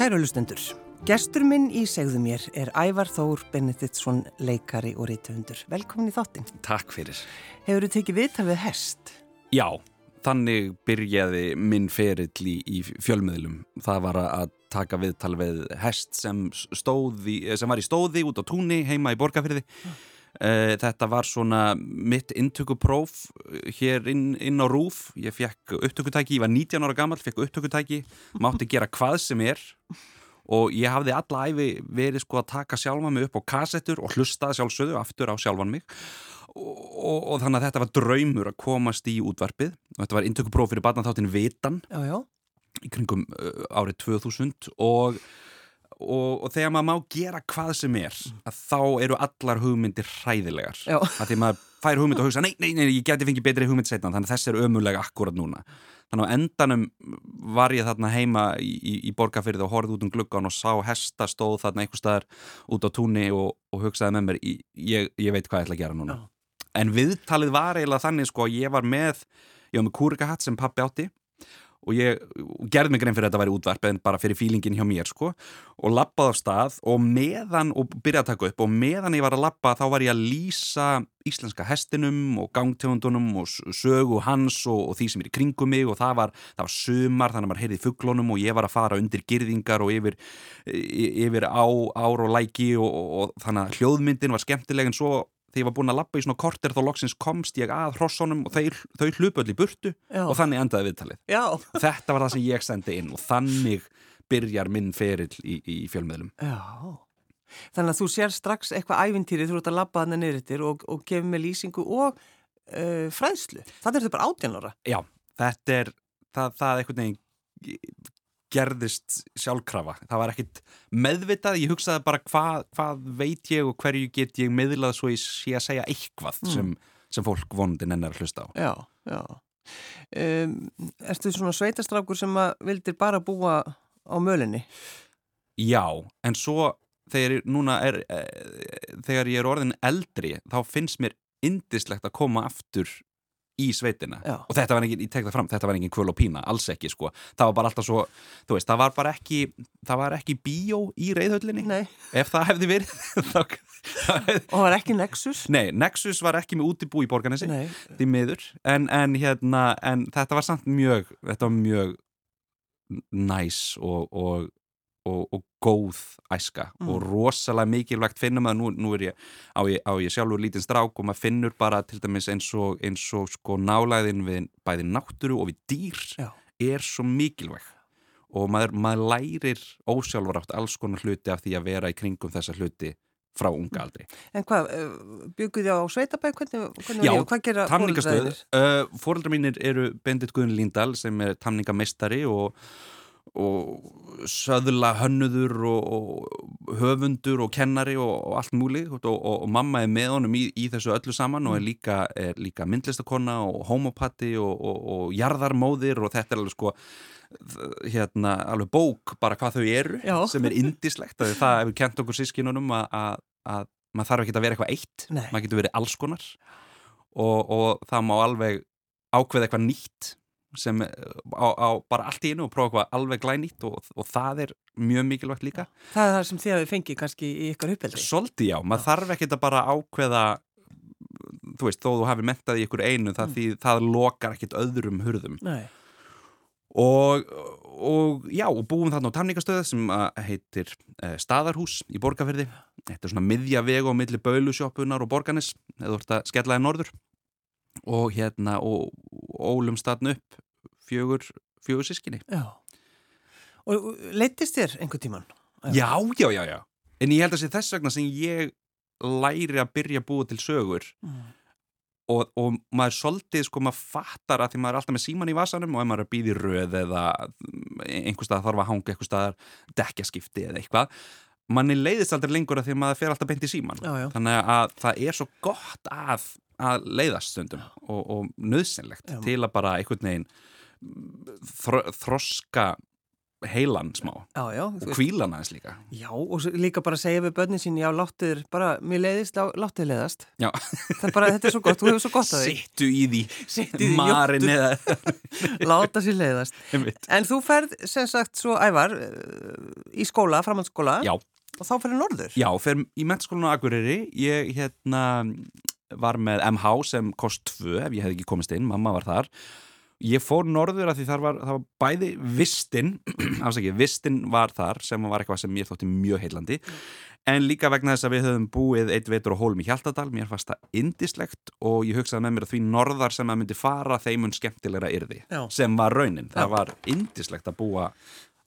Kæru lustendur, gestur minn í segðu mér er Ævar Þór Benediktsson, leikari og reytöfundur. Velkomin í þáttin. Takk fyrir. Hefur þú tekið viðtal við hest? Já, þannig byrjaði minn ferill í, í fjölmiðlum. Það var að taka viðtal við hest sem, stóði, sem var í stóði út á túnni heima í Borgafyrði. Mm. Þetta var svona mitt intökupróf hér inn, inn á Rúf. Ég fekk upptökutæki, ég var 19 ára gammal, fekk upptökutæki, mátti gera hvað sem er og ég hafði alla æfi verið sko að taka sjálfa mig upp á kassettur og hlusta sjálfsögðu aftur á sjálfan mig og, og, og þannig að þetta var draumur að komast í útvarpið og þetta var intökupróf fyrir barnaþáttin Vitan já, já. í kringum uh, árið 2000 og, og þegar maður má gera hvað sem er að þá eru allar hugmyndir hræðilegar. Að því maður fær hugmynd og hugsa nei, nei, nei, ég geti fengið betri hugmynd setna þannig að þessi er ömulega akkurat núna. Þannig að endanum var ég þarna heima í, í, í borgarfyrði og horfði út um gluggan og sá hesta stóð þarna einhver staðar út á túnni og, og hugsaði með mér, ég, ég veit hvað ég ætla að gera núna. Já. En viðtalið var eiginlega þannig sko að ég var með, ég var með kúrikahatt sem pappi átti og ég gerði mig grein fyrir að þetta væri útvarp en bara fyrir fílingin hjá mér sko og lappaði á stað og meðan og byrjaði að taka upp og meðan ég var að lappa þá var ég að lýsa íslenska hestinum og gangtegundunum og sögu hans og, og því sem er í kringum mig og það var, það var sumar þannig að maður heyrði fugglónum og ég var að fara undir girðingar og yfir, yfir á, ár og læki og, og, og þannig að hljóðmyndin var skemmtileg en svo þegar ég var búin að lappa í svona korter þá loksins komst ég að hrossónum og þeir, þau hlupu öll í burtu Já. og þannig endaði viðtalið. Já. Þetta var það sem ég sendi inn og þannig byrjar minn ferill í, í fjölmiðlum. Já, þannig að þú sér strax eitthvað ævintýri þú ert að lappa þannig neyrir og, og gefur með lýsingu og uh, fræðslu. Það er þetta bara átjánlóra. Já, þetta er það, það eitthvað neginn gerðist sjálfkrafa. Það var ekkit meðvitað, ég hugsaði bara hvað, hvað veit ég og hverju get ég meðlað svo ég sé að segja eitthvað mm. sem, sem fólk vonandi nennar að hlusta á. Já, já. Um, erstu svona sveitastrákur sem að vildir bara búa á mölinni? Já, en svo þegar, er, e, þegar ég er orðin eldri þá finnst mér indislegt að koma aftur í sveitina. Já. og þetta var ekki, ég tek það fram, þetta var ekki kvöl og pína, alls ekki sko, það var bara alltaf svo þú veist, það var bara ekki það var ekki bíó í reyðhöllinni Nei. ef það hefði verið þá, og var ekki Nexus. Nei, Nexus var ekki með útibú í borganessi því miður, en, en hérna en þetta var samt mjög þetta var mjög næs og, og og, og góð æska mm. og rosalega mikilvægt finnum að nú, nú er ég á, ég á ég sjálfur lítinn strák og maður finnur bara til dæmis eins og, eins og sko nálæðin við bæði náttúru og við dýr Já. er svo mikilvæg og maður, maður lærir ósjálfur átt alls konar hluti af því að vera í kringum þessa hluti frá unga mm. aldri. En hvað, eh, bygguð þið á Sveitabæk? Hvernig, hvernig Já, fóröldra uh, fóröldra mínir eru Bendit Guðin Líndal sem er tamningamestari og og söðla hönnuður og, og höfundur og kennari og, og allt múli og, og mamma er með honum í, í þessu öllu saman og er mm. líka, er líka myndlistakonna og homopati og jarðarmóðir og þetta er alveg sko hérna alveg bók bara hvað þau eru Já. sem er indislegt það hefur kent okkur sískinunum að, að, að maður þarf ekki að vera eitthvað eitt Nei. maður getur verið alls konar og það má alveg ákveða eitthvað nýtt sem eh, á, á bara allt í einu og prófa eitthvað alveg glænýtt og, og það er mjög mikilvægt líka. Það er það sem þið hafið fengið kannski í ykkur uppeldi. Solti já, maður já. þarf ekki að bara ákveða þú veist, þó þú hafið mentað í ykkur einu það, mm. því, það lokar ekkit öðrum hurðum. Og, og já, og búum þarna á tamningastöðu sem heitir eh, Staðarhús í Borgarferði þetta er svona miðja vegu á milli Bölusjópunar og Borgarnes eða þú ert að skellaði norður og hérna og ólum statn upp fjögur, fjögur sískinni Já Og leittist þér einhver tíman? Já, já, já, já En ég held að sé þess vegna sem ég læri að byrja að búa til sögur mm. og, og maður svolítið sko maður fattar að því maður er alltaf með síman í vasanum og ef maður er að býði röð eða einhver stað þarf að hanga einhver staðar dekjaskipti eða eitthvað manni leiðist aldrei lengur að því maður fer alltaf beint í síman já, já. þannig að það er svo gott að að leiðast stundum og, og nöðsynlegt til að bara einhvern veginn þro, þroska heilan smá já, já, og kvílan aðeins líka. Já, og líka bara segja við börnin sín já, láttuður, bara, mér leiðist láttuður leiðast. Já. Bara, Þetta er svo gott, þú hefur svo gott að því. Sittu í því, Sittu í marin eða Láta sér leiðast. En þú ferð, sem sagt, svo ævar í skóla, framhandsskóla Já. Og þá ferði norður? Já, fer í mettskólan á Akureyri. Ég, hérna, var með MH sem kost 2 ef ég hef ekki komist inn, mamma var þar Ég fór norður að því þar var, var bæði vistinn, afsakið, vistinn var þar sem var eitthvað sem mér þótti mjög heilandi en líka vegna þess að við höfum búið eitt veitur og hólum í Hjaltadal, mér fannst það indislegt og ég hugsaði með mér að því norðar sem að myndi fara þeimun skemmtilegra yrði Já. sem var raunin. Það var indislegt að búa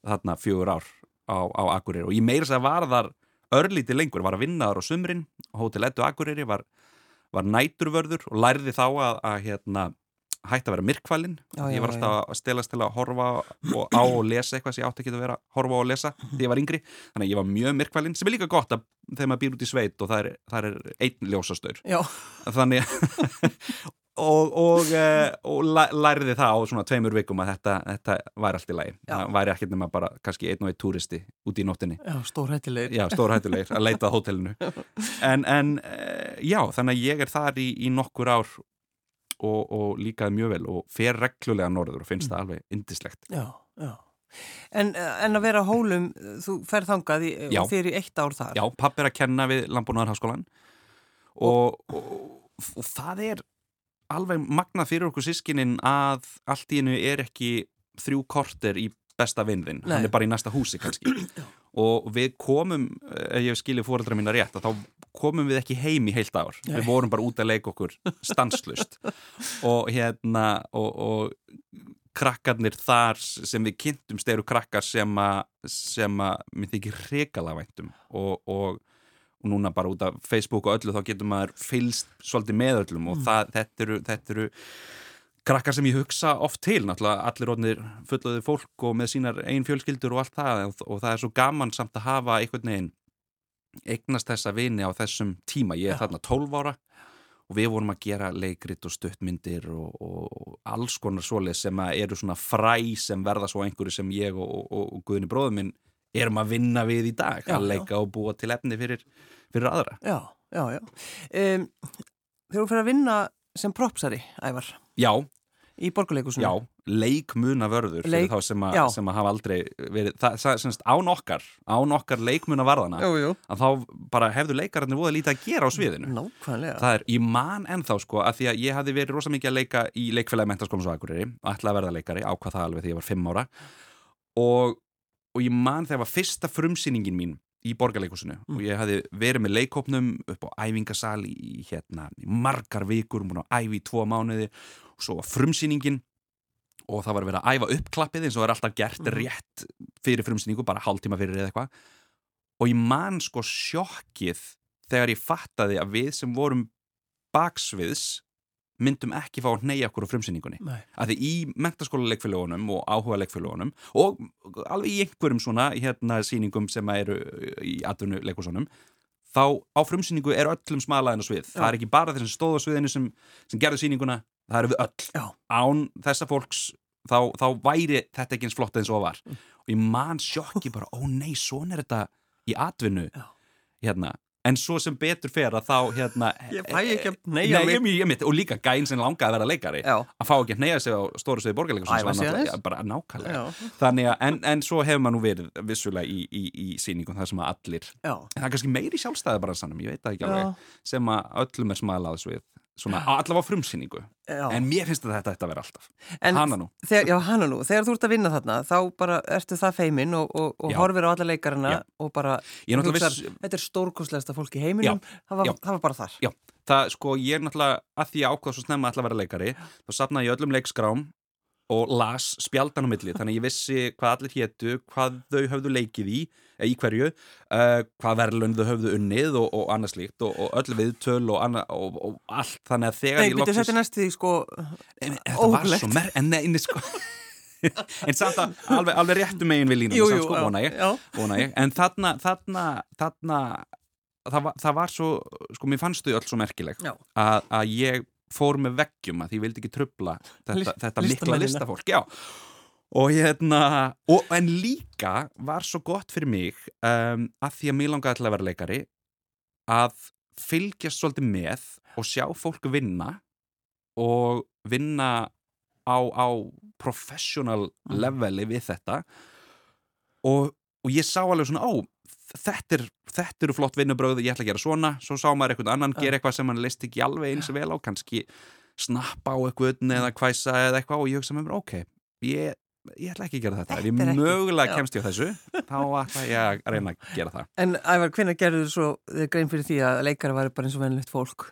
þarna fjögur ár á, á Akureyri og ég meira þess að var þar örlítið lengur, var að vinna þar á sumrin Hótel Ettu Akureyri var, var næturvörður og lærði þá að, að hérna hætti að vera myrkvælin ég var alltaf að stelast til að horfa og á og lesa eitthvað sem ég átti ekki að vera horfa og lesa því ég var yngri, þannig að ég var mjög myrkvælin sem er líka gott að þegar maður býr út í sveit og það er, það er einn ljósastaur. Þannig og, og, eh, og læ- lærði það á svona tveimur vikum að þetta, þetta væri allt í lagi. Já. það væri ekkert nema bara kannski einn og einn túristi út í nóttinni. Já, stórhættilegir já, stórhættulegir að leita að hótelinu. En, en eh, já, þannig að ég er þar í, í nokkur ár og, og líkaði mjög vel og fer reglulega norður og finnst það alveg indislegt Já, já. En, en að vera á hólum, þú ferð þangað í, og eru í eitt ár þar? Já, papp er að kenna við Landbúnaðarháskólan og, og, og það er alveg magnað fyrir okkur sískinin að allt í hennu er ekki þrjú korter í besta vinnðin, Nei. hann er bara í næsta húsi kannski. Og við komum, ef ég skilji fóreldra mína rétt, þá komum við ekki heim í heilt ár, Nei. við vorum bara út að leika okkur stanslust og hérna og, og krakkarnir þar sem við kynntumst eru krakkar sem að sem að mér þykir hrikala væntum og, og, og núna bara út af Facebook og öllu þá getur maður fylst svolítið með öllum og það, þetta, eru, þetta eru krakkar sem ég hugsa oft til. Náttúrulega allir rótnir fullaði fólk og með sínar einn fjölskyldur og allt það og, og það er svo gaman samt að hafa einhvern veginn eignast þessa vini á þessum tíma. Ég er Já. þarna 12 ára og við vorum að gera leikrit og stuttmyndir og, og, og alls konar svoleið sem eru svona fræ sem verða svo einhverju sem ég og, og, og Guðni bróður minn erum að vinna við í dag Já, að já. leika og búa til efni fyrir, fyrir aðra. Já, já, já. Um, Þegar þú fyrir að vinna sem propsari, Ævar Já, í borgarleikusinu já, leikmunavörður Leik- fyrir þá sem, já. sem að hafa aldrei verið, það, það semst án okkar án okkar leikmunavarðana Jú, jú. að þá bara hefðu leikararnir voða lítið að gera á sviðinu. Nákvæmlega. Það er, ég man ennþá sko að því að ég hafði verið rosa mikið að leika í leikfélagi mentaskólans á Akureyri og ætlaði að verða leikari, ákvað það alveg þegar ég var fimm ára og, og ég man þegar var fyrsta frumsýningin mín í borgarleikusinu Mm. og ég hafði verið með leikópnum upp á æfingasal í, hérna, í margar vikur, múin að æfi í tvo mánuði. Og svo var frumsýningin. Og það var að vera að æfa uppklappið eins og það er alltaf gert Mhm. rétt fyrir frumsýningu, bara hálftíma fyrir eða eitthvað. Og ég man sko sjokkið þegar ég fattaði að við sem vorum baksviðs myndum ekki fá að neyja okkur á frumsýningunni. Að því í mentaskóla leikfélagunum og áhuga leikfélagunum og alveg í einhverjum svona hérna sýningum sem eru í atvinnu leikusunum þá á frumsýningu er öllum smalaðin á svið. Það er ekki bara þeir sem stóð á sviðinu sem, sem gerðu sýninguna, það eru við öll. Já. án þessa fólks þá, þá væri þetta ekki eins flott eins og var. Mm. og ég man sjokki bara, ó nei, svona er þetta í atvinnu. Já. hérna En svo sem betur fer að þá hérna Ég fæ ekki að Nei, mig. og líka gæn sem langaði að vera leikari Já. að fá ekki að neyja sig á stóru aðeins. já, bara nákvæmlega að, en, en svo hefur maður nú verið vissulega í, í, í sýningum þar sem að allir já, en það er kannski meiri sjálfstæði bara sannum, ég veit það ekki alveg sem að öllum er smalaðs við svona, allavega frumsýningu. Já. en mér finnst þetta ætti að vera alltaf. En hana nú, Þegar, já, hana nú, þegar þú ert að vinna þarna þá bara ertu það feiminn og, og, og horfir á alla leikarana Já. og bara hugsar, viss- þetta er stórkostlegasta fólk í heiminum. Það var, það var bara þar. Já, það sko ég er náttúrulega að því að ákvað svo snemma að vera leikari þá sapnaði ég öllum leikskrám og las spjaldan á milli, þannig ég vissi hvað allir hétu, hvað þau höfðu leikið í í hverju, uh, hvað verðlun þau höfðu unnið og, og annað slíkt og, og öll viðtöl og, annað, og, og allt. Þannig að þegar Nei, ég byrju, loksins þetta er næstu því sko mer... En nei, nei, sko. En samt að alveg, alveg réttu megin við línum Jú, samt, jú, sko, vona ég, vona ég. En þarna, þarna, þarna það var, það var svo, sko, mér fannst þau öll svo merkileg að, að ég fór með veggjum að ég vildi ekki trubla þetta, List- þetta mikla listafólk Já og hérna og, en líka var svo gott fyrir mig um, að því að mér langaði til að vera leikari að fylgjast svolítið með og sjá fólk vinna og vinna á, á professional leveli við þetta. Og, og ég sá alveg svona ó, þetta, er, eru flott vinnubröð ég ætla að gera svona, svo sá maður einhvern annan gera eitthvað sem hann leist ekki alveg eins vel á kannski snappa á eitthvað eða hvæsa eða eitthvað og ég hugsa með mér ok, ég, ég ætla ekki að gera þetta ef ég ekki- mögulega já. kemst ég á þessu þá ætla ég að reyna að gera það En Ævar, hvernig gerður þú svo grein fyrir því að leikara væri bara eins og venlegt fólk?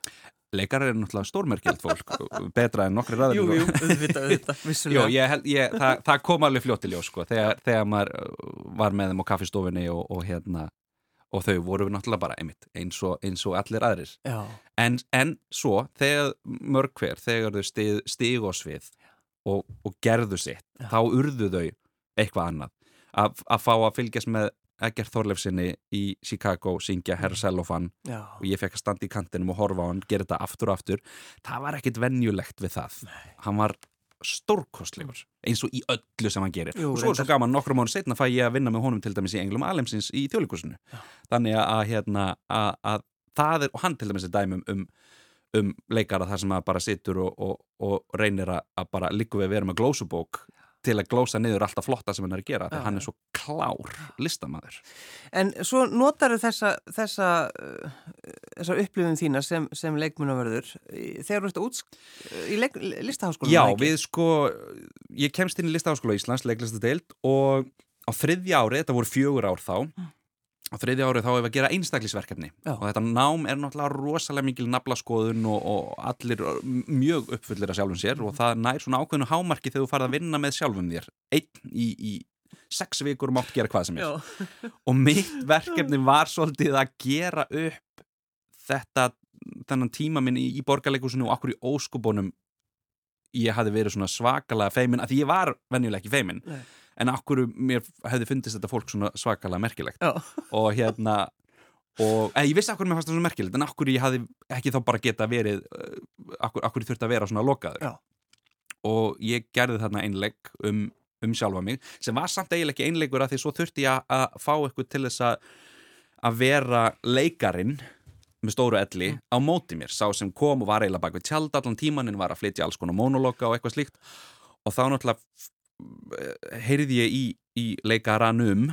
leikar er náttúrulega stórmerkjöld fólk betra en nokkri ræður Jú, jú, auðvitað, auðvitað, vissulega. ég held, ég, það, það kom alveg fljótt til ljós sko, þegar, þegar maður uh, var með þeim á kaffistofinni og, og hérna og þau voru náttúrulega bara einmitt eins og, eins og allir aðrir en, en svo, þegar mörg hver þegar þau stig og svið og, og gerðu sitt Já. þá urðu þau eitthvað annað. Að, að fá að fylgjast með Egert Þorleifsinni í Chicago syngja Herr Cellofan já. og ég fekk að standa í kantinum og horfa á hann gera þetta aftur og aftur það var ekkit venjulegt við það. Hann var stórkostlegur eins og í öllu sem hann gerir. Jú, og svo er svo reyndar. gaman, nokkrum mánu setna fæ ég að vinna með honum til dæmis í Englum Alemsins í þjóðleikusinu þannig að, hérna, að, að það er, og hann til dæmis er dæmum um, um leikara þar sem að bara situr og, og, og reynir að, að bara líku við að vera með glósubók til að glósa niður alltaf flotta sem hann er að gera Já, þegar hann er svo klár listamæður En svo notar þessa, þessa, uh, þessa upplifum þína sem, sem leikmunavörður í- þegar þú ert út í leik, listaháskólanum. Já, við sko, ég kemst inn í Listaháskóla Íslands, leiklistadeild og á þriðja ári, þetta voru fjögur ár þá, á þriðja ári þá hefur að gera einstaklisverkefni Já. og þetta nám er náttúrulega rosalega mikil naflaskoðun og, og allir mjög uppfullir af sjálfum sér og það nær svona ákveðinu hámarki þegar þú farið að vinna með sjálfum þér. Einn í, í sex vikur mátt gera hvað sem er. Og mitt verkefni var svolítið að gera upp þetta, þennan tíma minn í, í borgarleikusinu og okkur í óskubunum ég hafi verið svona svakalega feimin að því ég var venjulega ekki feimin. Nei. En okkur mér hefði fundist þetta fólk svona svakalega merkilegt? Já. og hérna og eða, ég vissi okkur mér fannst það svona merkilegt en okkur ég hafi ekki þá bara geta verið okkur, okkur ég þurfti að vera svona lokaður. Já. og ég gerði þarna einleik um, um sjálfa mig sem var samt eiginlega ekki einleikur að því svo þurfti ég að, fá eitthvað til þess að að vera leikarin með stóru elli á móti mér. Sá sem kom og var eiginlega bak við tjald allan tímanin var að flytja alls konar monologa og eitthvað slíkt. Og þá náttúrulega eh, heyrði ég í, í leikaranum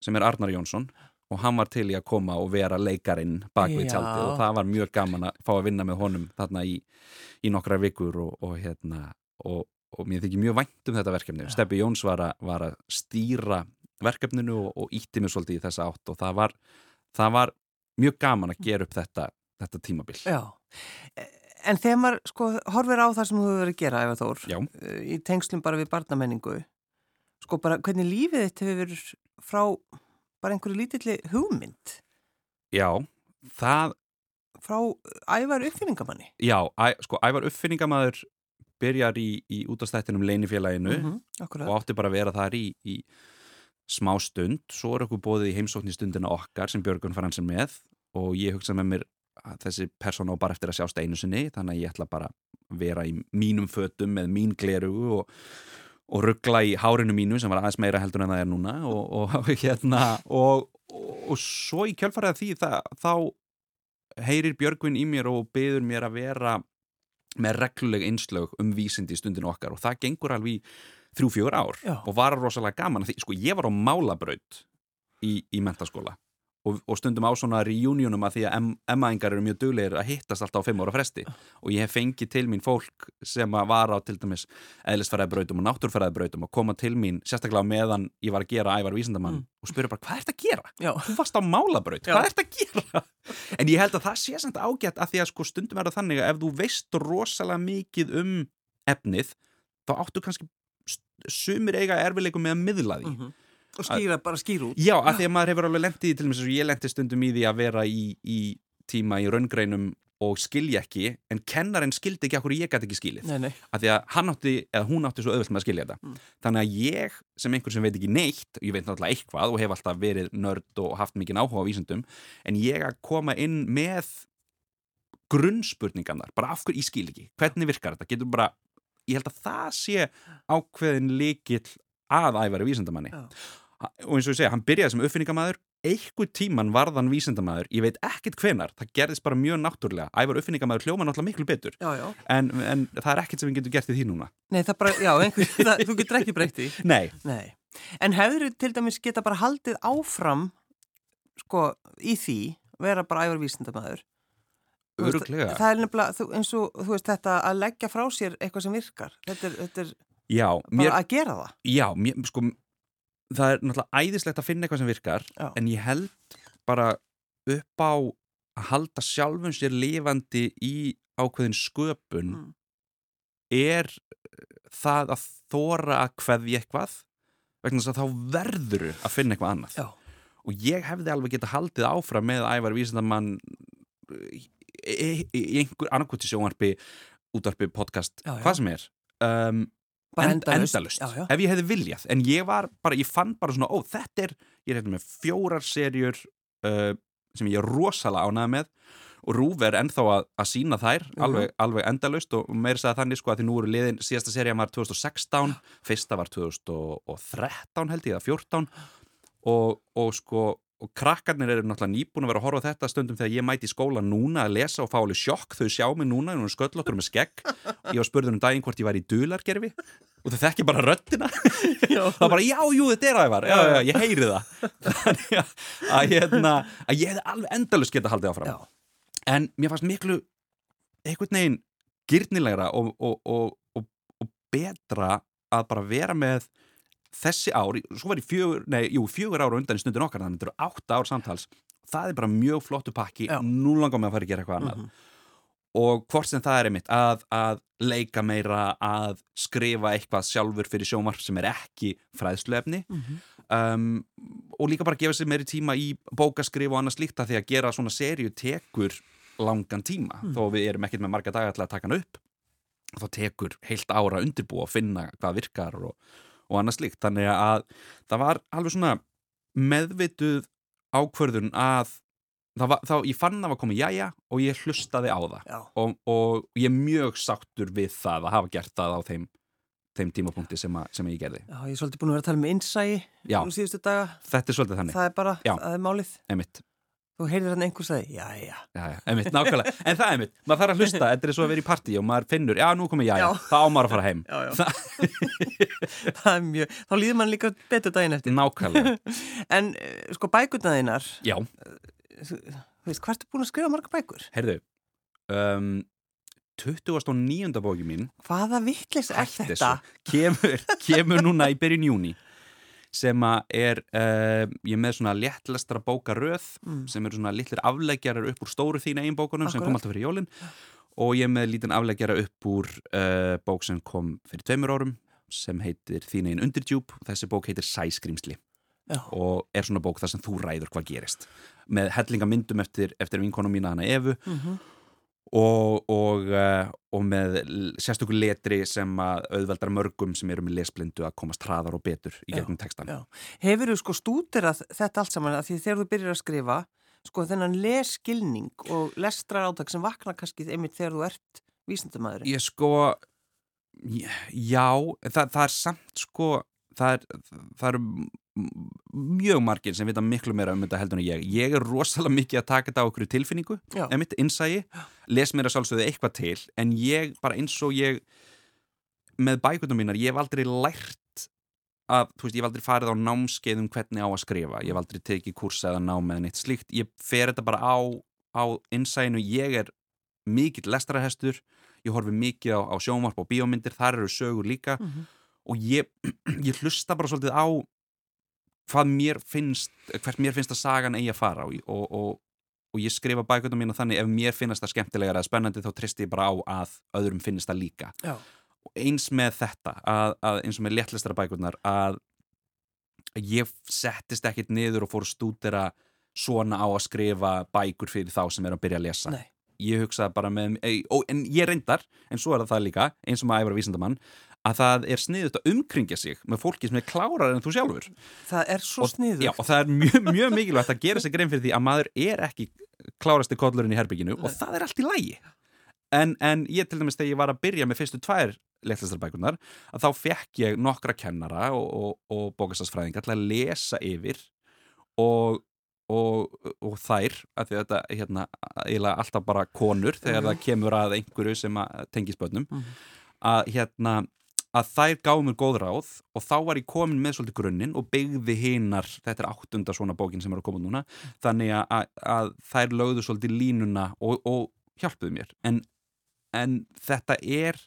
sem er Arnar Jónsson og hann var til í að koma og vera leikarin bak við Já. tjaldið. Og það var mjög gaman að fá að vinna með honum þarna í, í nokkra vikur og, og hérna og, og mér þykir mjög vænt um þetta verkefni. Steppi Jóns var að, var að stýra verkefninu og, og ítti mér svolítið í þessa átt. Og það var, það var mjög gaman að gera upp þetta, þetta tímabil. Já. En þegar maður sko horfir á það sem þú hefur verið að gera, Ævar Þór, Já. uh, í tengslum bara við barnamenningu, sko bara hvernig lífið þitt hefur verið frá bara einhverju lítilli hugmynd, Já, það frá Ævar uppfinningamanni. Já, æ, sko, Ævar uppfinningamæður byrjar í, í útastættinum leinifélaginu Mm Akkurat. og átti bara að vera þar í, í smá stund, svo er okkur bóðið í heimsókn í stundina okkar sem Björgun Fransen með og ég hugsa með mér að þessi persóna á bara eftir að sjást einu sinni þannig að ég ætla bara að vera í mínum fötum með mín glerugu og, og ruggla í hárinu mínu sem var aðeins meira heldur en það er núna og, og hérna og, og, svo í kjölfarið af því það, þá heyrir Björgvin í mér og byður mér að vera með regluleg einslög um vísindi í stundinu okkar og það gengur alveg í þrjú fjögur ár Já. og var rosalega gaman því, sko ég var á málabraut í, í mentaskóla og, og stundum á svona reunionum að því að em- emmaðingar eru mjög duglegir að hittast alltaf á fimm ára fresti og ég hef fengið til mín fólk sem að var á til dæmis eðlisfæraðbrautum og náttúrfæraðbrautum og koma til mín sérstaklega meðan ég var að gera ævar vísindamann Mm. og spyrja bara hvað ert að gera? Já. Þú varst á málabraut, Já. hvað ert að gera? En ég held að það sé samt ágætt að því að sko stundum er það þannig að ef þú veist rosalega mikið um efnið þá áttu kannski sumir eiga erfileikum með að miðla því Mm Og skýra, bara skýra út. Já, að því að maður hefur alveg lendið í til og með ég lendi stundum í því að vera í, í tíma í raungreinum og skilja ekki en kennarinn skildi ekki okkur ég gæti ekki skilið Nei, nei. að því að hann átti, eða hún átti svo auðvöld með að skilja þetta Mm. þannig að ég, sem einhver sem veit ekki neitt ég veit náttúrulega eitthvað og hef alltaf verið nörd og haft mikið áhuga á vísindum en ég að koma inn með grunnspurningarnar bara af hverju ég skil ekki, hvernig virkar þetta getur bara, ég held að það sé ákveðin líkill að æfari vísindamanni Já. og eins og ég segja, hann byrjaði sem uppfinningamæður einhver tíman varðan vísindamæður ég veit ekkert hvenar, það gerðist bara mjög náttúrulega ævar uppfinningamæður hljóma náttúrulega miklu betur Já, já. en, en það er ekkert sem við getum gert í því núna Nei, það bara, já, einhver, það, þú getur ekki breykt því. Nei, Nei. En hefur til dæmis geta bara haldið áfram, sko, í því, vera bara ævar veist, öruglega Það er nefnilega, þú, eins og, þú veist, þetta að leggja frá sér eitthvað sem virkar. Þetta er, þetta er Já, mér, að gera það. já mér, sko það er náttúrulega æðislegt að finna eitthvað sem virkar Já. en ég held bara upp á að halda sjálfum sér lifandi í ákveðin sköpun Mm. er eh, það að þóra að kveðja eitthvað vegna þess að þá verður að finna eitthvað annað Já. og ég hefði alveg getað haldið áfram með ævar vísindamann í, í, í einhver annarkvöldi sjónvarpi útvarpi, podcast, Já, já. hvað sem er um, Bara end, endalaust. endalust, Já, já. ef ég hefði viljað en ég var bara, ég fann bara svona ó, þetta er, ég er hérna með fjórar serjur uh, sem ég er rosalega ánægð með og Rúf er ennþá að, að sína þær Mhm. alveg, alveg endalaust og meira sagði þannig sko að því nú eru liðin, síðasta serja var 2016 fyrsta var 2013 held ég, eða 14 og, og sko og krakkarnir eru náttúrulega nýbúin að vera að horfa þetta stundum þegar ég mæti í skóla núna að lesa og fá alveg sjokk, þau sjá mig núna og sköllóttur með skegg. Ég var spurður um daginn hvort ég væri í dulargerfi og þau þekki bara það var bara, já, jú, þetta er ævar. Já, já, já, ég heyri það. Þannig að, að, hérna, að ég hefði alveg endalust geta haldið áfram. Já. en mér fannst miklu einhvern veginn gyrnilegra og, og, og, og, og betra að bara vera með þessi ár, svo var ég fjögur nei, jú, fjögur ára undan í stundin okkar þannig að þetta eru átta ár samtals það er bara mjög flottu pakki Já. nú langar mig að fara að gera eitthvað annað Mhm. og hvort sem það er einmitt að, að leika meira, að skrifa eitthvað sjálfur fyrir sjómarp sem er ekki fræðsluefni Mhm. um, og líka bara gefa sér meiri tíma í bókaskrif og annað slíkta því að gera svona serju tekur langan tíma Mm. þó við erum ekkert með marga daga til að taka hann upp þá tekur heilt ára að undirbúa að finna hvað virkar og, og annað slíkt þannig að það var alveg svona meðvituð ákvörðun að það var, þá ég fann að það var komið jæja og ég hlustaði á það og, og ég er mjög sáttur við það að hafa gert það á þeim, þeim tímapunkti sem, að, sem ég gerði Já, ég er svolítið búin að vera að tala um Já. nú síðustu daga. þetta er svolítið þannig, Það er bara, Já. það er málið. emitt Þú heyrðir hann einhver sagði, já, já. Já, já, einmitt, nákvæmlega, en það er einmitt maður þarf að hlusta, þetta er svo að vera í partí og maður finnur, já, nú komið já, já, Já. þá á maður að fara heim Já, já. það er mjög, þá líður mann líka betur daginn eftir. nákvæmlega, En eh, sko bækurnaðinnar, já, þú veist, hvað ertu búin að skrifa marga bækur? heyrðu um, 29. bóki mín Hvaða vittlis er þetta? kemur, kemur núna í byrjun júni sem er uh, ég með svona léttlestra bókaröð Mm. sem eru svona litlir afleggjarar upp úr stóru þín eigin bókunum sem Akkurat. kom alltaf fyrir jólin. Og ég með lítinn afleggjara upp úr uh, bók sem kom fyrir tveimur árum sem heitir þín eigin undirdjúb og þessi bók heitir Sæskrimsli Já, og er svona bók þar sem þú ræður hvað gerist. Með hellingamyndum eftir, eftir vinkonum mína hana Evu. Mhm, og, og, uh, og með l- sérstökur letri sem að auðveldar mörgum sem eru með lesblindu að komast hraðar og betur í gegnum textan já. Hefur þú sko stúderað þetta allt saman að því þegar þú byrjar að skrifa, sko þennan leskilning og lestrar átak sem vakna kannski einmitt þegar þú ert vísindamæður. Ég sko já, það, það er samt sko það er, það eru m- mjög margir sem vita miklu meira um þetta heldur en ég. Ég er rosalega mikið að taka þetta á okkur tilfinningu emitt, innsægi, les mér að sjálfsögðu eitthvað til, en ég bara eins og ég með bækundum mínar, ég hef aldrei lært að, þú veist, ég hef aldrei farið á námskeið um hvernig á að skrifa, ég hef aldrei tekið kursa eða nám eða neitt slíkt, ég fer þetta bara á, á innsæginu, ég er mikill lestrarhestur. Ég horfi mikið á, á sjónvarp og bíómyndir. Þar eru sögur líka. Mhm. Og ég, ég hlusta bara svolítið á hvað mér finnst hvert mér finnst að sagan eigi að fara og, og, og, og ég skrifa bækundum mína þannig ef mér finnst það skemmtilegar eða spennandi þá tristi ég bara á að öðrum finnst það líka. Já, og eins með þetta að, að eins og með léttlistara bækurnar að ég settist ekkit niður og fór stúdera svona á að skrifa bækur fyrir þá sem er að byrja að lesa. Nei. ég hugsaði bara með en ég reyndar, en svo er það það líka eins og maður æfra vísindamann að það er sniðut að umkringja sig með fólki sem er klárar en þú sjálfur Það er svo sniður. Já, og það er mjög, mjög mikilvægt að gera sig grein fyrir því að maður er ekki klárasti kollurinn í herbygginu og það er allt í lægi en, en ég til dæmis þegar ég var að byrja með fyrstu tvær letlistarbækunar að þá fekk ég nokkra kennara og, og, og bókastafsfræðingar til að lesa yfir og, og þær að þetta hérna, eiginlega alltaf bara konur þegar það kemur að einhverju sem tengis bönnum mm -hmm. að hérna að þær gáði mér góð ráð og þá var ég komin með svolítið grunninn og byggði hinnar, þetta er áttunda svona bókin sem er að koma núna, þannig að, að þær lögðu svolítið línuna og, og hjálpuðu mér. En, en þetta er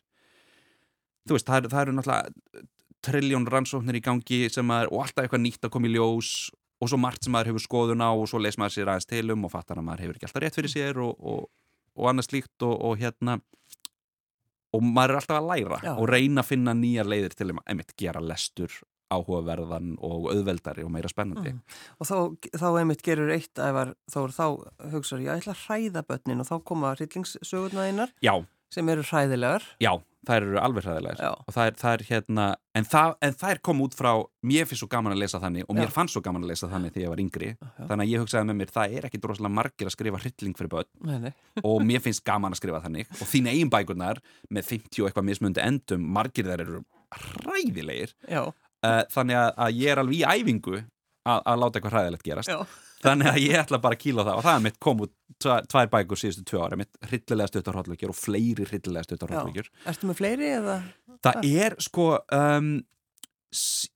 þú veist, það, það eru náttúrulega trilljón rannsóknir í gangi sem að, og alltaf eitthvað nýtt að koma í ljós og svo margt sem maður hefur skoðun á og svo les maður sér aðeins tilum og fattar að maður hefur ekki alltaf rétt fyrir sér og, og, og annað slíkt og hérna og maður er alltaf að læra Já. og reyna að finna nýja leiðir til að einmitt gera lestur áhugaverðan og auðveldari og meira spennandi mm. og þá, þá einmitt gerur eitt ævar þá, þá hugsaður ég að ætla að hræða börnin og þá koma rillingssögurna einar sem eru hræðilegar Já, þær eru alveg hræðilegar. Og það er, það er hérna en það, en það er komið út frá, mér finnst svo gaman að lesa þannig og mér Já. fannst svo gaman að lesa þannig þegar ég var yngri. Já. þannig að ég hugsaði með mér, það er ekki droslega margir að skrifa hrylling fyrir börn. Og mér finnst gaman að skrifa þannig. Og þín eigin bækurnar með 50 og eitthvað mismundi endum, margir þær eru hræðilegir. Uh, þannig að, að ég er alveg í æfingu að, að láta eitthvað hræðilegt gerast þannig að ég ætla bara að kíla það. Og það er mitt kom út tvær bækur síðustu tvö ára mitt hryllilega stuttarhóllvíkjur og fleiri hryllilega stuttarhóllvíkjur Erstu með fleiri eða? Það er sko um,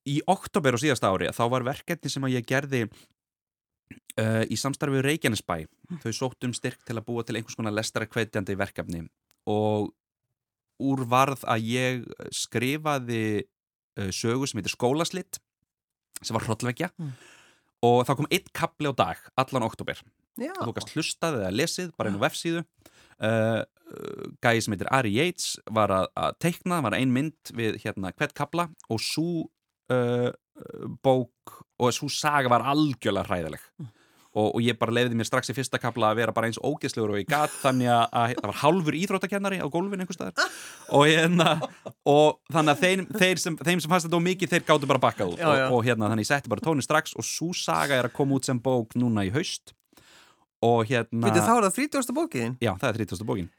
í oktober og síðasta ári þá var verkefni sem að ég gerði uh, í samstarfið Reykjanesbæ. Hm. þau sóttum styrk til að búa til einhvers konar lestara kveitjandi verkefni. Og úr varð að ég skrifaði uh, sögu sem heitir Skólaslitt sem var hróllvekja mm og þá kom einn kapli á dag allan oktober þú kannst hlustað eða lesið bara einu vefsíðu. Uh, gæði sem heitir Ari Yates var að, að teikna, var ein mynd við hérna hvert kapla og svo uh, bók og svo saga var algjörlega hræðileg. Mm og, og ég bara leiði mér strax í fyrsta kapla að vera bara eins ógeðslegur og ég gatt þannig að, að það var halfur íþróttakennari á gólfin einhver staðar og, hérna, og þannig að þeim, þeir sem, þeim sem fannst þetta ómikið þeir gáttu bara bakkað út já, já. Og, og hérna þannig ég setti bara tónin strax og svo saga er að koma út sem bók núna í haust og hérna Vitið þá er það 30. bókin? Já það er 30. bókin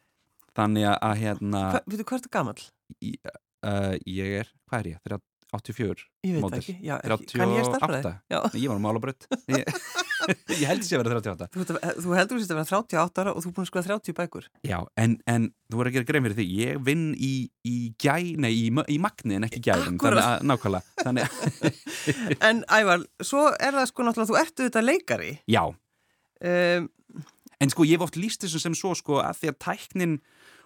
þannig að hérna Vitið hvað er þetta gammal? Ég, uh, ég er, hvað er ég? 84 Ég veit mótil. ekki, já, ekki. kann ég starfraði? Ég var á málabrödd ég, held því að vera 38 Þú, þú heldur því að vera 38 ára og þú er búin að skoða 30 bækur. Já, en, en þú voru að gera grein fyrir því. Ég vinn í, í gæ, nei, í, í magni en ekki gæðin, þannig að nákvæmlega. Þannig En Ævar, svo er það sko náttúrulega þú ertu þetta leikari. Já. Um, En sko ég hef oft líst þessum sem svo sko að því að tæknin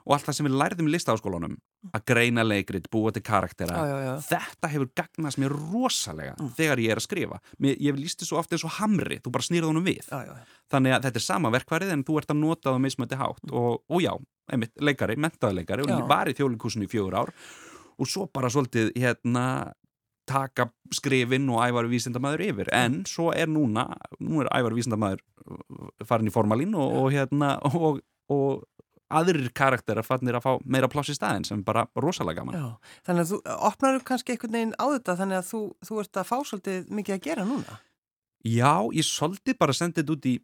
og allt það sem við lærðum í listaháskólanum að greina leikrit, búa til karaktera. Já, já, þetta hefur gagnast mér rosalega mm. þegar ég er að skrifa. Mér, ég hef líst þessu ofta eins og hamri, þú bara snýrað honum við. Þannig að þetta er sama verkvarið en þú ert að nota það með smöti hátt. Mm. og, og já, einmitt, leikari, mentaðleikari og ég var í þjólikúsinu í fjögur ár. Og svo bara svolítið hérna taka skrifin og ævar vísindamæður yfir. En svo er núna nú er ævar vísindamæður farin í formalín og, og hérna og, og aðrir karakterar fannir að fá meira pláss í staðin sem bara rosalega gaman. Já, Þannig að þú opnar kannski einhvern veginn á þetta þannig að þú, þú ert að fá svolítið mikið að gera núna. Já, ég svolítið bara sendið þetta út í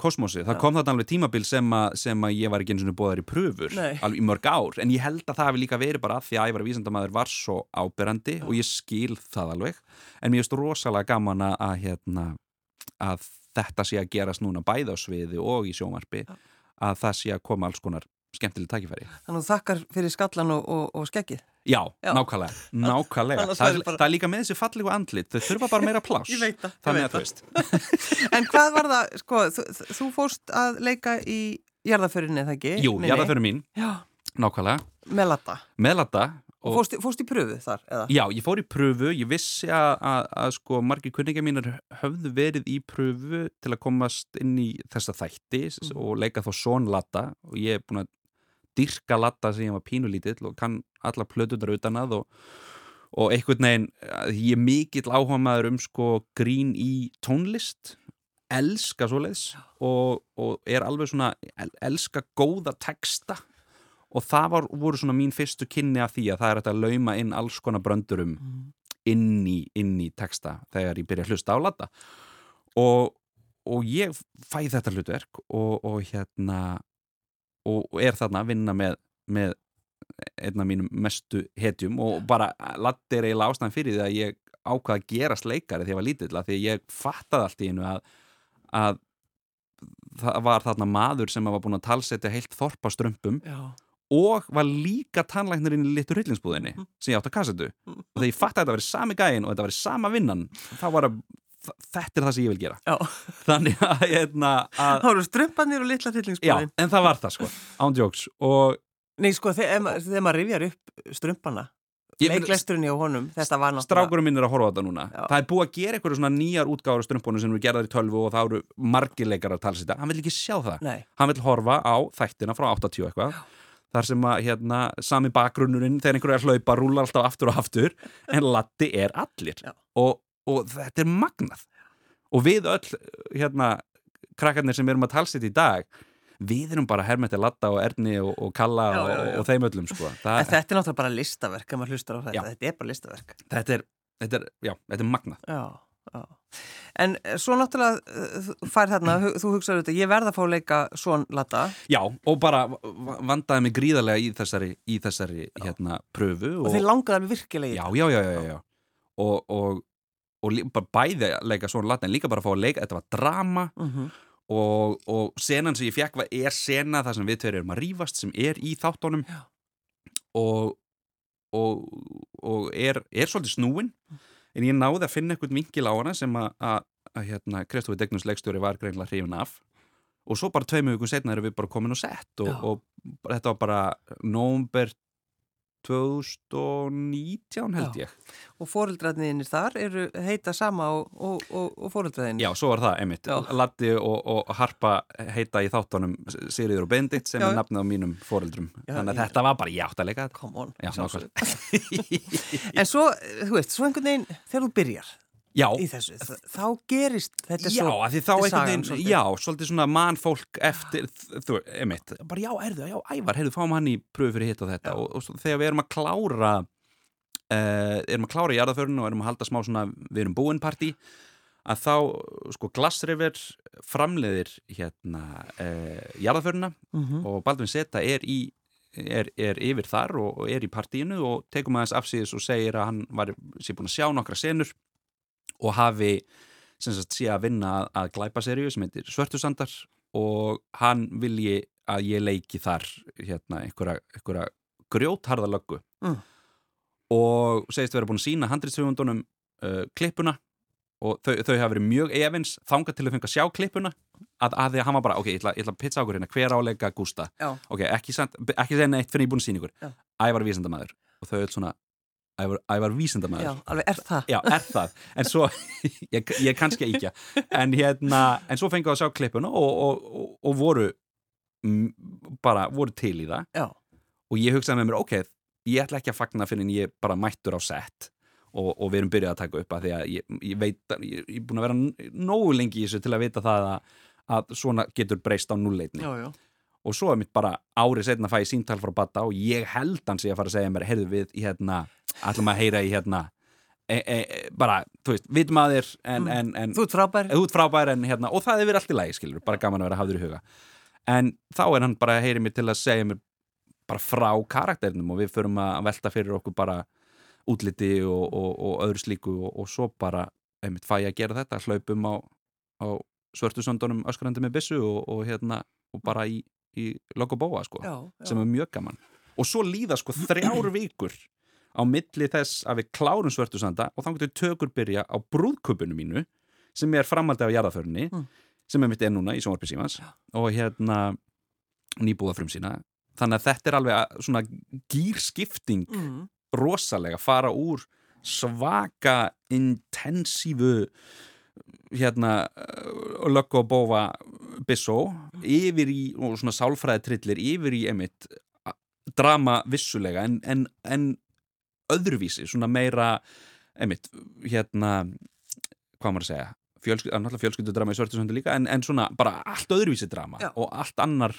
kosmosi, það Já. kom þetta alveg tímabil sem að, sem að ég var ekki eins og bóðar í pröfur Nei. alveg í mörg ár, en ég held að það hefði líka verið bara að því að að vísendamæður var svo áberandi Já. og ég skil það alveg. En mér finnst rosalega gaman að, hérna, að þetta sé að gerast núna bæð á sviði og í sjómarfi Já að það sé að koma alls konar skemmtileg takkifæri. Þannig að þú þakkar fyrir skallan og, og, og skeggið? Já, Já, nákvæmlega, nákvæmlega. það, bara... það er líka með þessi fallegu andlit, þau þurfa bara meira pláss. Ég veit það. Þannig að þú veist. en hvað var það, sko, þú, þú fórst að leika í jarðaförinni, það ekki? Jú, jarðaförin mín, Já. nákvæmlega. Melata. Melata, Og fórst, fórst í pröfu þar? Eða? Já, ég fór í pröfu, ég vissi að, að, að sko margir kunningar mínir höfðu verið í pröfu til að komast inn í þessa þætti mm. og leika þá són latta og ég er búin að dyrka latta sem ég var pínulítill og kann alla plötunar utan að og, og einhvern veginn, ég er mikill áhuga maður um sko grín í tónlist elska svoleiðs og, og er alveg svona elska góða texta og það var, voru svona mín fyrstu kynni af því að það er að lauma inn alls konar bröndurum mm. inn, í, inn í texta þegar ég byrja að hlusta á latta og, og ég fæ þetta hlutverk og, og hérna og er þarna að vinna með, með einn af mínum mestu hetjum og bara Latti er eiginlega ástæðan fyrir því að ég ákvaða að gerast leikari þegar ég var lítill því ég fattaði allt í einu að, að það var þarna maður sem var búin að talsetja heilt þorpa strömpum Já. Og var líka tannlæknirinn í litur hryllingsbúðinni Mhm. sem ég átti að kassetu. Og þegar ég fattaði að þetta verið sami gæin og þetta verið sama vinnan þá var að þetta er það sem ég vil gera. Já. þannig að, hérna, að Það voru strömpanir og litla já, hryllingsbúðin. en það var það sko. Ándjóks og Nei, sko, þegar ef ma- þegar maður rifjar upp strömpana, leiklesturinn á honum, þetta var náttúrulega... strákurum minn er að horfa á þetta núna. Já. það er búið að gera eitthvað svona nýjar útgáður strömpunum sem eru gerðar í tölvu og það eru margir leikar að tala sér þetta, hann vil ekki sjá það. Nei, hann vil horfa á þættina frá 80 eitthvað þar sem að hérna, sami bakgrunnurinn þegar einhverju er hlaupa rúlar alltaf aftur og aftur en Latti er allir og, og þetta er magnað og við öll hérna, krakkarnir sem erum að talsitt í dag við erum bara hermeti Latta og Erni og, og Kalla Já, og, já, já. og þeim öllum sko. það, þetta er náttúrulega bara listaverk, þetta, þetta er bara listaverk. þetta, er, þetta, er, þetta er magnað Já, já. En svo náttúrulega eh, fær þarna, þú hugsaður þetta, ég verð að fá að leika svon latta. Já, og bara vandaði mig gríðarlega í þessari, í þessari hérna, pröfu Og þeir langaði alveg virkilega í já, já, já, já, já. Og, og, og bara bæði að leika svona latn en líka bara að fá að leika, þetta var drama Mhm. og, og senan sem ég fekk var er sena þar sem við tveir erum að rífast sem er í þáttunum Já. og, og, og er, er svolítið snúin en ég náði að finna eitthvað vinkil á hana sem að, hérna, Kristofi Degnus leikstjóri var greinlega hrifin af. Og svo bara tveimu vikum setna erum við bara komin og sett og, og þetta var bara nómber 2019 held Já. ég Og fóreldraðniðinir þar eru heita sama og, og, og, og fóreldraðinir. Já, svo var það, einmitt. Já. Latti og, og Harpa heita í þáttunum Sigriður og Benedikt sem Já, er já. nafnið á mínum foreldrum. Já, Þannig að þetta var bara, þetta. Come on. Já. En svo, þú veist, svo einhvern veginn, þegar þú byrjar Já, í þessu, þá gerist þetta já, svo... þá sagan veginn, já, svolítið svona mannfólk eftir, þú, einmitt, bara já, erðu, já, ævar, heyrðu, fáum hann í pröfu fyrir hitt og þetta. Og, og þegar við erum að klára, uh, erum að klára jarðaförun og erum að halda smá svona, við erum búin partí, að þá, sko, Glassriver framleiðir hérna uh, jarðaföruna Mhm. og Baldvin Seta er í er, er yfir þar og, og er í partíinu og tekum aðeins afsýðis og segir að hann var sér búin að sjá nokkra senur og hafi sé að vinna að, að glæpa seríu sem heitir Svörtusandar og hann vilji að ég leiki þar hérna einhverja, einhverja grjótharða löggu. Mm. og segist vera búin að sína handritstöfundunum uh, klippuna og þau, þau hafa verið mjög efins þangað til að fengi að sjá klippuna að, að því að hann var bara, ok, ég ætla, ég ætla að pizza okkur hérna hver áleika Gústa, ok, ekki, samt, ekki segja neitt fyrir ég búin að sína ykkur. Ævar vísindamæður og þau öll svona ævar, ævar vísindamæður Já, alveg er það. Já, er það, en svo ég, ég kannski ekki en hérna, en svo fengið að sjá klippuna og, og, og, og voru m, bara, voru til í það. Já, og ég hugsaði með mér, ok, ég ætla ekki að fagna fyrir en ég bara mættur á sett og, og við erum byrjað að taka upp að því að ég, ég veit, ég, er búin að vera nógu lengi í þessu til að vita það að, að svona getur breyst á núleitni já, já. Og svo er mitt bara árið setna að fæ ég síntal frá Batta og ég held hans ég að fara að segja mér, heyrðu við í hérna, ætlum að heyra í hérna e, e, bara, þú veist, vitum að þér en, Mm. en, en Þú ert frábær. þú ert frábær en hérna, og það er verið allt í lagi skilur, bara gaman að vera hafður í huga en þá er hann bara að heyri mér til að segja mér bara frá karakternum og við förum að velta fyrir okkur bara útliti og, og, og öðru slíku og, og svo bara, einmitt, fæ ég að gera þetta hlaupum á, á svörtusöndunum öskrandi með byssu og, og hérna og bara í, í Logobóa sko, Já, sem já. er mjög gaman og svo líða sko þrjár vikur á milli þess að við klárum svörtusanda og þá getur tökur byrja á brúðköpunum mínu sem er framaldi af jarðaförunni Mm. sem er mitt er núna í sjónvarpi símans og hérna nýbúða frum sína þannig að þetta er alveg svona gýrskipting Mm. rosalega fara úr svaka intensífu hérna lögg og bófa bissó yfir í og svona sálfræði trillir yfir í emitt drama vissulega en, en, en öðruvísi, svona meira emitt, hérna hvað maður að segja Fjölsky, fjölskyldudrama í svörtusöndu líka en, en svona bara allt öðruvísi drama Já. og allt annar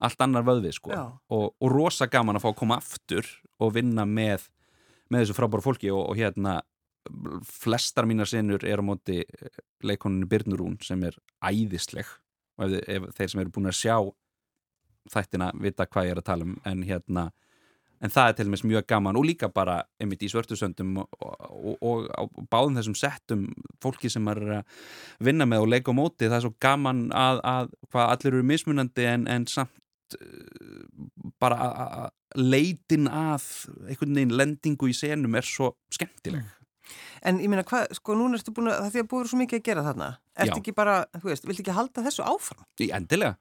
allt annar vöðvi sko og, og rosa gaman að fá að koma aftur og vinna með með þessu frábæra fólki og, og hérna flestar mínar senur er á móti leikoninu Byrnurún sem er æðisleg og ef, ef þeir sem eru búin að sjá þættina vita hvað ég er að tala um en hérna en það er til dæmis mjög gaman og líka bara einmitt í svörtusöndum og, og, og á báðum þessum settum fólki sem er að vinna með og leika á móti, það er svo gaman að, að hvað allir eru mismunandi en, en samt uh, bara að leitin að einhvern veginn lendingu í senum er svo skemmtileg mm. En ég meina, hvað, sko, núna ertu búin að, það því að búið svo mikið að gera þarna, ertu ekki bara, þú veist, viltu ekki halda þessu áfram? Endilega,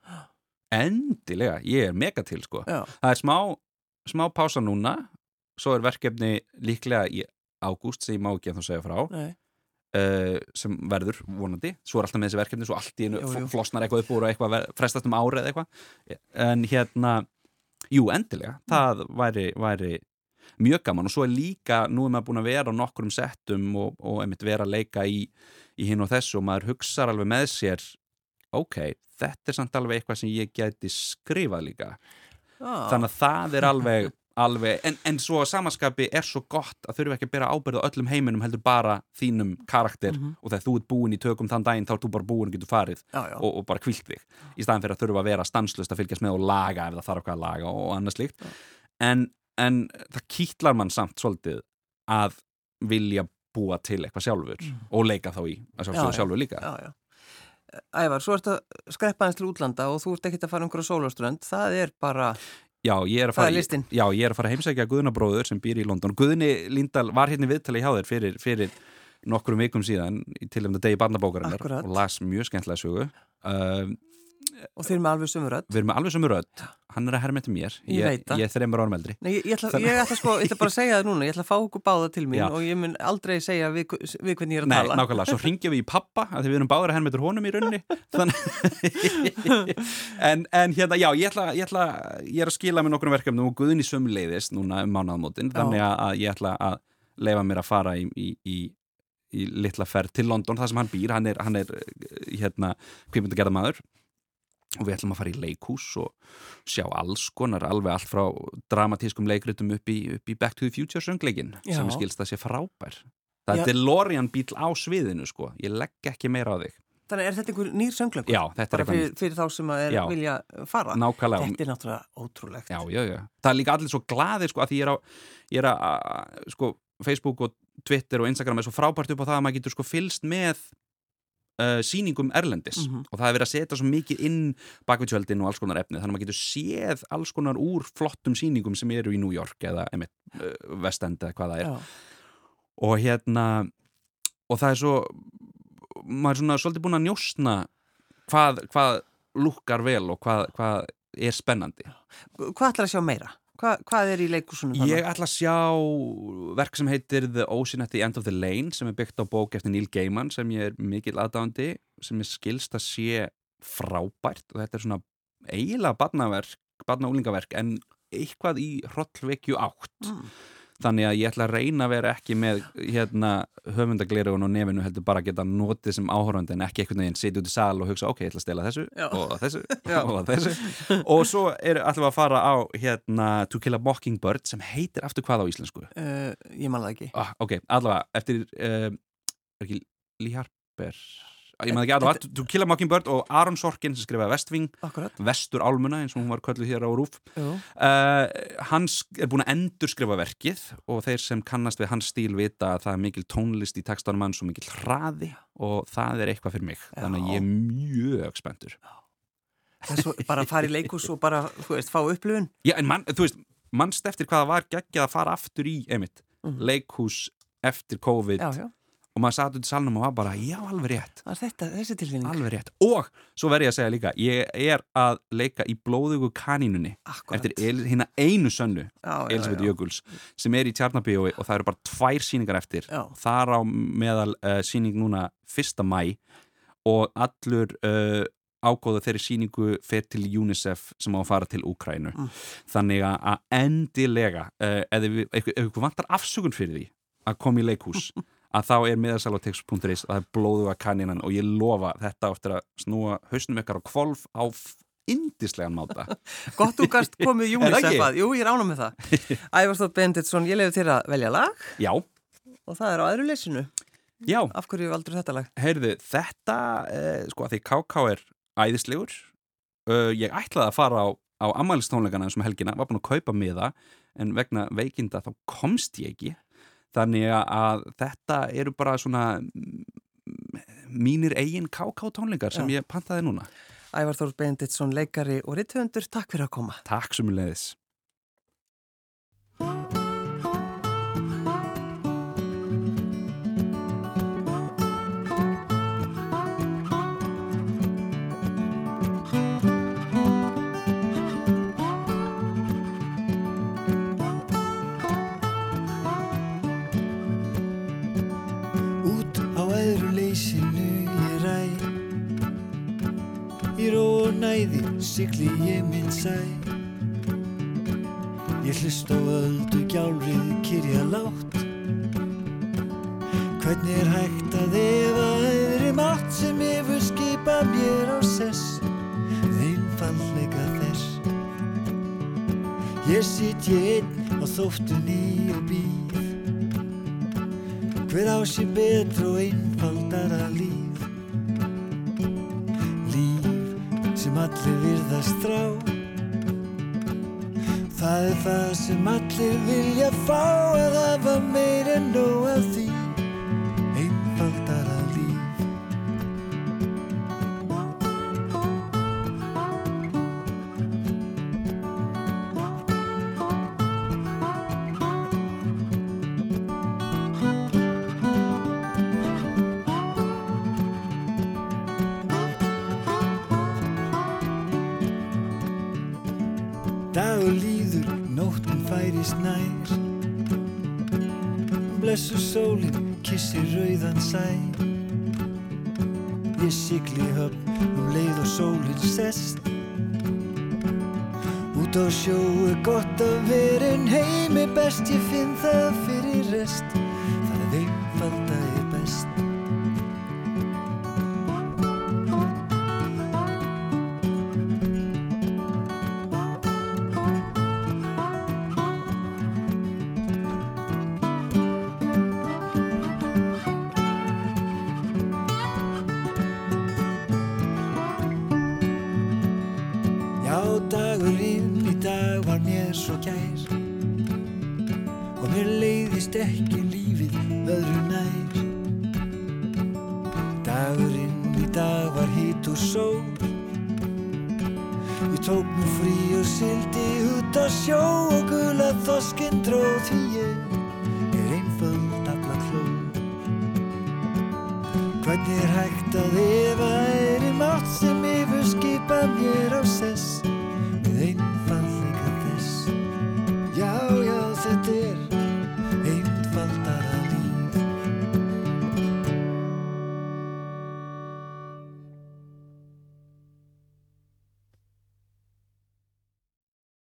endilega, ég er mega til, sko. Já. Það er smá, smá pása núna, svo er verkefni líklega í ágúst sem ég má ekki að þú segja frá, uh, sem verður vonandi, svo er alltaf með þessi verkefni, svo allt í einu flosnar eitthvað upp úr og eitthvað frestast um árið eitthvað, en hérna, jú, endilega, það væri, væri mjög gaman og svo er líka, nú er maður búin að vera á nokkrum settum og, og einmitt vera að leika í, í hinn og þessu og maður hugsaður alveg með sér ok, þetta er samt alveg eitthvað sem ég geti skrifað líka oh. þannig að það er alveg, alveg en, en svo samanskapi er svo gott að þurfu ekki að bera ábyrða öllum heiminum heldur bara þínum karakter mm -hmm. og þegar þú ert búin í tökum þann daginn þá er þú bara búin og getur farið já, já. Og, og bara kvilt þig í staðan fyrir að þurfa að vera stanslust að fylgjast með og laga ef það þarf okkar að laga og annað slíkt en en það kýtlar mann samt svolítið að vilja búa til eitthvað sjálfur mm. og leika þá í að sjálfur, sjálfur líka. Já, já. Ævar, svo ert að skreppa hans til útlanda og þú ert ekki að fara um einhverju sólaströnd, það er bara Já, ég er að fara, já, ég er að fara heimsækja Guðnabróður sem býr í London. Guðni Lindahl var hérna viðtali hjá þér fyrir, fyrir nokkrum vikum síðan til um þetta degi barnabókarinnar og las mjög skemmtilega sögu. Uh, Og þeir eru með alveg sömur rödd? Við erum með alveg sömur rödd. Hann er að herra með til mér. Ég, ég Ég er þreymur árum eldri. Nei, ég, ég, ætla, ég ætla sko, ég ætla bara að segja það núna. Ég ætla að fá okkur báða til mín Já. Og ég mun aldrei segja við, við hvernig ég er að Nei, tala. Nei, nákvæmlega. Svo ringjum við í pappa Þegar við erum báður að herra með til honum í rauninni. En, en hérna, já Ég ætla, ætla Ég er að skila með nokkrum verkefnum Og Guðni sömleiðist núna um mánaðamótin. Þannig að ég ætla að leifa mér að fara í, í, í í litla ferð til London, það sem hann býr. Hann er, hann er hérna, og við ætlum að fara í leikhús og sjá alls konar, alveg allt frá dramatískum leikritum upp í, upp í Back to the Future söngleikin Já. sem skilst að sé frábær. Það Já. er DeLorean bíl á sviðinu sko. Ég legg ekki meira á þig. Þannig er þetta einhver nýr söngleikur? Já, þetta er eitthvað nýr fyrir þá sem að er, vilja fara? Nákvæmlega. Þetta er náttúrulega ótrúlegt. Já, já, já, það er líka allir svo glaðir sko að því ég er á, er sko Facebook og Twitter og Instagram er svo frábært upp á það að maður getur sko fylst með uh, síningum Erlendis mm -hmm. og það er verið að setja svo mikið inn bakvitsveldin og alls konar efni þannig að maður getur séð alls konar úr flottum síningum sem eru í New York eða einmitt, uh, West End eða hvað það er Já. og hérna og það er svo maður er svona svolítið búin að njóstna hvað, hvað lukkar vel og hvað, hvað er spennandi Hvað ætlar að sjá meira? Hva, hvað er í leikusunum? Ég ætla að sjá verk sem heitir The Ocean at the End of the Lane sem er byggt á bók eftir Neil Gaiman sem ég er mikil aðdándi sem er skilst að sé frábært. Og þetta er svona eiginlega barnaverk, barnaúlingaverk en eitthvað í hrollvekju átt. Mm þannig að ég ætla að reyna að vera ekki með hérna, höfundaglerugun og nefinu heldur bara að geta notið sem áhórandi en ekki einhvern veginn sitja út í sal og hugsa ok, ég ætla að stela þessu Já. og þessu og þessu og svo er alltaf að fara á hérna, To Kill a Mockingbird sem heitir aftur hvað á íslensku? Uh, ég manna ekki ah, Ok, allavega, eftir uh, er ekki Lee Harper ég maður ekki aðra, To Kill a Mockingbird og Aron Sorkin sem skrifaði Vestving Vestur Álmuna eins og hún var kölluð hér á Rúf uh, hans er búin að endur skrifa verkið og þeir sem kannast við hans stíl vita að það er mikil tónlist í textanum hans og mikil hraði og það er eitthvað fyrir mig. Já. þannig að ég er mjög spenntur. Bara fara í leikus og bara, þú veist, fá upplifun. Já, en mann, þú veist, mannst eftir hvaða var geggjað að fara aftur í, einmitt, mm. leikus eftir COVID? Já, já og maður satt út í salnum og var bara, já, alveg rétt þetta, þessi tilfinning alveg rétt, og svo verður ég að segja líka ég er að leika í blóðugu kanínunni Akkurat. eftir hérna einu sönnu Elisabeth Jökuls sem er í Tjarnabíói og það eru bara tvær síningar eftir já. þar á meðal uh, síning núna fyrsta mæ og allur uh, ágóða þeirri síningu fer til UNICEF sem á að fara til Úkrænu mm. þannig að endilega uh, ef ykkur vantar afsökun fyrir því að koma í leikhús að þá er miðarsalotex.is og það er blóðu að kanninan og ég lofa þetta áttur að snúa hausnum ykkar á kvolf á indislegan máta. Gott þú gast komið Júnisef að Jú, ég ánum með það. Ævarstóð Benditsson, ég lefi þér að velja lag. Já. Og það er á aðru leysinu Já. Af hverju valdur þetta lag? Heyrðu, þetta, eh, sko að því KK er æðislegur uh, Ég ætlaði að fara á, á ammælistónleikana eins og helgina, var búin að kaupa miða en vegna veikinda þá komst ég ekki þannig að þetta eru bara svona mínir eigin KK tónleikar sem Já. ég pantaði núna. Ævar Þór Benditsson, leikari og ritthöndur, takk fyrir að koma. Takk sem við leiðis sigli ég minn sæ. Ég hlust á öldu gjálrið kyrja látt Hvernig er hægt að efa öðri mátt sem yfir skipa mér á sess? Þeimfallega þess. Ég sitt ég einn á þóftunni og býð. Hver á sér betra og einfaldara líf allir virðast þrá Það er það sem allir vilja fá að hafa meir en nóg af því gott að verin heimi best ég finn það fyrir rest. Það er einfald að